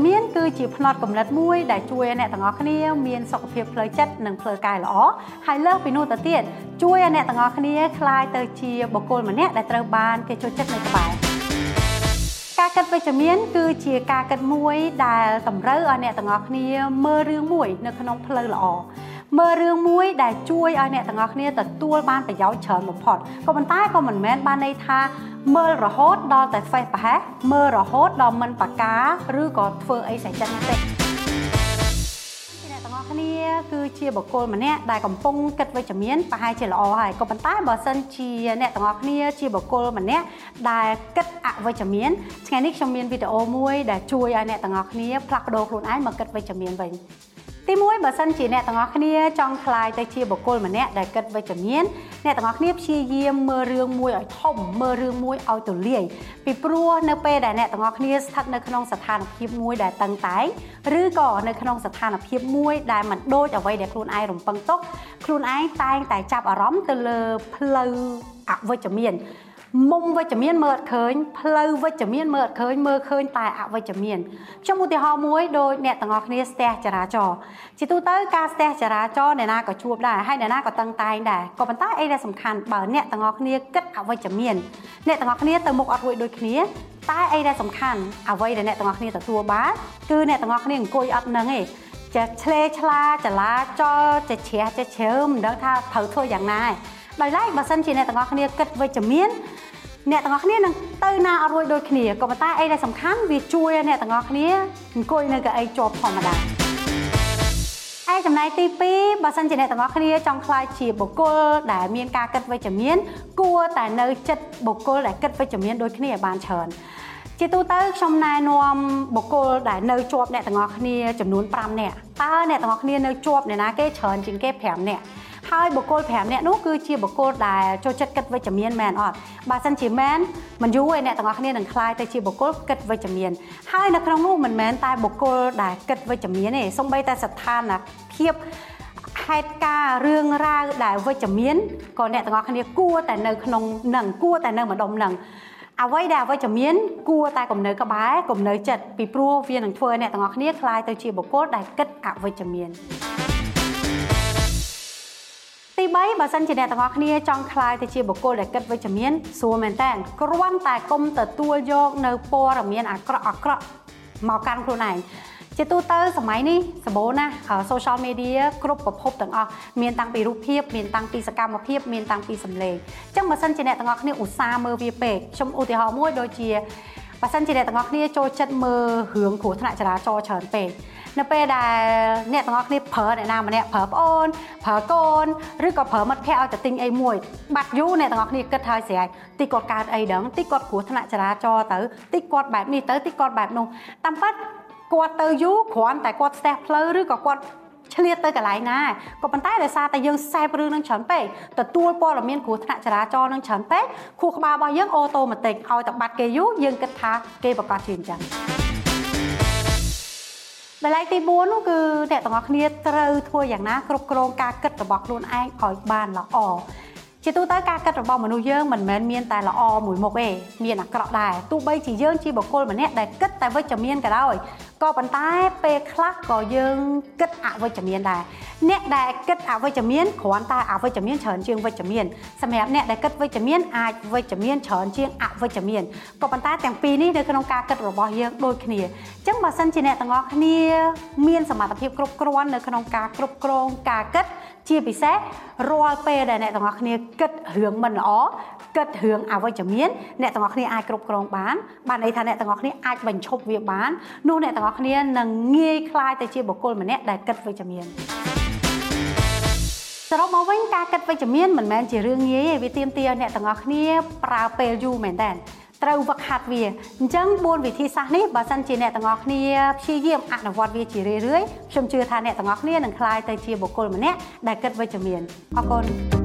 គិតវិជ្ជមានគឺជាផ្នត់គំនិតមួយដែលជួយឲ្យអ្នកទាំងអស់គ្នាមានសុខភាពផ្លូវចិត្តនិងផ្លូវកាយល្អហើយលើសពីនោះទៅទៀតជួយឲ្យអ្នកទាំងអស់គ្នាคลายទៅជាបុគ្គលម្នាក់ដែលត្រូវបានគេចូលចិត្តនៅក្បែរការគិតវិជ្ជមានគឺជាការគិតមួយដែលតម្រូវឲ្យអ្នកទាំងអស់គ្នាមើលរឿងមួយនៅក្នុងផ្លូវល្អ មើលរឿងមួយដែលជួយឲ្យអ្នកទាំងអស់គ្នាទទួលបានប្រយោជន៍ច្រើនបំផុតក៏ប៉ុន្តែក៏មិនមែនបានន័យថាមើលរហូតដល់តែ face ប្រហែសមើលរហូតដល់មិនបកាឬក៏ធ្វើអីស្អីចិត្តទេអ្នកទាំងអស់គ្នាគឺជាបុគ្គលម្នាក់ដែលកំពុងគិតវិជ្ជមានប្រហែលជាល្អហើយក៏ប៉ុន្តែបើសិនជាអ្នកទាំងអស់គ្នាជាបុគ្គលម្នាក់ដែលគិតអវិជ្ជមានថ្ងៃនេះខ្ញុំមានវីដេអូមួយដែលជួយឲ្យអ្នកទាំងអស់គ្នាផ្លាស់ប្ដូរខ្លួនឯងមកគិតវិជ្ជមានវិញ ទីមួយបើសិនជាអ្នកទាំងអស់គ្នាចង់ក្លាយទៅជាបុគ្គលម្នាក់ដែលគិតវិជ្ជមានអ្នកទាំងអស់គ្នាព្យាយាមមើលរឿងមួយឲ្យធំមើលរឿងមួយឲ្យទូលាយពីព្រោះនៅពេលដែលអ្នកទាំងអស់គ្នាស្ថិតនៅក្នុងស្ថានភាពមួយដែលតឹងតែងឬក៏នៅក្នុងស្ថានភាពមួយដែលមិនដូចអ្វីដែលខ្លួនឯងរំពឹងទុកខ្លួនឯងតែងតែចាប់អារម្មណ៍ទៅលើផ្លូវអវិជ្ជមាន មុំវិជ្ជមានមើលអត់ឃើញផ្លូវវិជ្ជមានមើលអត់ឃើញមើលឃើញតែអវិជ្ជមានខ្ញុំឧទាហរណ៍មួយដូចអ្នកទាំងអស់គ្នាស្ទះចរាចរណ៍ជាទូទៅការស្ទះចរាចរណ៍អ្នកណាក៏ជួបដែរហើយអ្នកណាក៏តឹងតែងដែរក៏ប៉ុន្តែអីដែលសំខាន់បើអ្នកទាំងអស់គ្នាគិតអវិជ្ជមានអ្នកទាំងអស់គ្នាទៅមុខអត់រួចដូចគ្នាតែអីដែលសំខាន់អ្វីដែលអ្នកទាំងអស់គ្នាទទួលបានគឺអ្នកទាំងអស់គ្នាអង្គុយអត់នឹងទេចេះឆ្លេឆ្លាចលាចលចេះជ្រះចេះជ្រើមិនដឹងថាត្រូវធ្វើយ៉ាងណាឯង ដោយឡែកបើសិនជាអ្នកទាំងអស់គ្នាគិតវិជ្ជមានអ្នកទាំងអស់គ្នានឹងទៅណាអត់រួចដូចគ្នាក៏ប៉ុន្តែអីដែលសំខាន់វាជួយឲ្យអ្នកទាំងអស់គ្នាអង្គុយនៅកៅអីជាប់ធម្មតាឯចំណែកទី2បើសិនជាអ្នកទាំងអស់គ្នាចង់ខ្លាយជាបុគ្គលដែលមានការគិតវិជ្ជមាន គួរតែនៅចិត្តបុគ្គលដែលគិតវិជ្ជមានដូចគ្នាឲ្យបានច្រើនជាទូទៅខ្ញុំណែនាំបុគ្គលដែលនៅជាប់អ្នកទាំងអស់គ្នាចំនួន5នាក់តើអ្នកទាំងអស់គ្នានៅជាប់អ្នកណាគេច្រើនជាងគេ5នាក់ ហើយបុគ្គល5នាក់នោះគឺជាបុគ្គលដែលចូលចិត្តគិតវិជ្ជមានមែនអត់បើសិនជាមែនមិនយូរឯអ្នកទាំងអស់គ្នានឹងคลายទៅជាបុគ្គលគិតវិជ្ជមានហើយនៅក្នុងនោះមិនមែនតែបុគ្គលដែលគិតវិជ្ជមានទេសូម្បីតែស្ថានភាពហេតុការរឿងរ៉ាវដែលវិជ្ជមានក៏អ្នកទាំងអស់គ្នាគួរតែនៅក្នុងនឹងគួរតែនៅម្ដុំនឹងអ្វីដែលអវិជ្ជមានគួរតែគំនៅក្បែរគំនៅចិត្តពីព្រោះវានឹងធ្វើឲ្យអ្នកទាំងអស់គ្នាคลายទៅជាបុគ្គលដែលគិតអវិជ្ជមានទី 3បើសិនជាអ្នកទាំងអស់គ្នាចង់คลายទៅជាបុគ្គលដែលគិតវិជ្ជមានស្រួលមែនតើគ្រាន់តែគុំទទួលយកនៅព័ត៌មានអាក្រក់អាក្រក់មកកាន់ខ្លួនឯងជាទូទៅសម័យនេះសម្បូរណាស់ social media គ្រប់ប្រភពទាំងអស់មានតាំងពីរូបភាពមានតាំងពីសកម្មភាពមានតាំងពីសម្លេងអញ្ចឹងបើសិនជាអ្នកទាំងអស់គ្នាឧស្សាហ៍មើលវាពេកខ្ញុំឧទាហរណ៍មួយដូចជាបើសិនជាអ្នកទាំងអស់គ្នាចូលចិត្តមើលរឿងគ្រោះថ្នាក់ចរាចរណ៍ច្រើនពេក នៅពេលដែលអ្នកទាំងអស់គ្នាប្រើអ្នកណាម្នាក់ប្រើប្អូនប្រើកូនឬក៏ប្រើមិត្តភ័ក្តិឲ្យទៅទិញអីមួយបាត់យូរអ្នកទាំងអស់គ្នាគិតហើយស្រេចតិចគាត់កើតអីដឹងតិចគាត់គ្រោះថ្នាក់ចរាចរណ៍ទៅតិចគាត់បែបនេះទៅតិចគាត់បែបនោះតាមពិតគាត់ទៅយូរគ្រាន់តែគាត់ស្ទះផ្លូវឬក៏គាត់ឆ្លៀតទៅកន្លែងណាក៏ប៉ុន្តែដោយសារតែយើងសេពរឿងនឹងច្រើនពេកទទួលព័ត៌មានគ្រោះថ្នាក់ចរាចរណ៍នឹងច្រើនពេកខួរក្បាលរបស់យើងអូតូម៉ាទិកឲ្យតែបាត់គេយូរយើងគិតថាគេប្រកាសជាអញ្ចឹង តម្លៃទី4នោះគឺអ្នកទាំងអស់គ្នាត្រូវធ្វើយ៉ាងណាគ្រប់គ្រងការគិតរបស់ខ្លួនឯងឲ្យបានល្អ ជាទូទៅការគិតរបស់មនុស្សយើងមិនមែនមានតែល្អមួយមុខទេមានអាក្រក់ដែរទោះបីជាយើងជាបុគ្គលម្នាក់ដែលគិតតែវិជ្ជមានក៏ដោយក៏ប៉ុន្តែពេលខ្លះក៏យើងគិតអវិជ្ជមានដែរអ្នកដែលគិតអវិជ្ជមានគ្រាន់តែអវិជ្ជមានច្រើនជាងវិជ្ជមានសម្រាប់អ្នកដែលគិតវិជ្ជមានអាចវិជ្ជមានច្រើនជាងអវិជ្ជមានក៏ប៉ុន្តែទាំងពីរនេះនៅក្នុងការគិតរបស់យើងដូចគ្នាអញ្ចឹងបើសិនជាអ្នកទាំងអស់គ្នា មានសមត្ថភាពគ្រប់គ្រាន់នៅក្នុងការគ្រប់គ្រងការគិត ជាពិសេសរាល់ពេលដែលអ្នកទាំងអស់គ្នាគិតរឿងមិនល្អគិតរឿងអវិជ្ជមានអ្នកទាំងអស់គ្នាអាចគ្រប់គ្រងបានបានន័យថាអ្នកទាំងអស់គ្នាអាចបញ្ឈប់វាបាននោះអ្នកទាំងអស់គ្នានឹងងាយคล้ายទៅជាបុគ្គលម្នាក់ដែលគិតវិជ្ជមានសរុបមកវិញការគិតវិជ្ជមានមិនមែនជារឿងងាយទេវាទាមទារឲ្យអ្នកទាំងអស់គ្នាប្រើពេលយូរមែនតើ ត្រូវវឹកហាត់វាអញ្ចឹង4វិធីសាស្ត្រនេះបើសិនជាអ្នកទាំងអស់គ្នាព្យាយាមអនុវត្តវាជារឿយៗខ្ញុំជឿថាអ្នកទាំងអស់គ្នានឹងក្លាយទៅជាបុគ្គលម្នាក់ដែលគិតវិជ្ជមានអរគុណ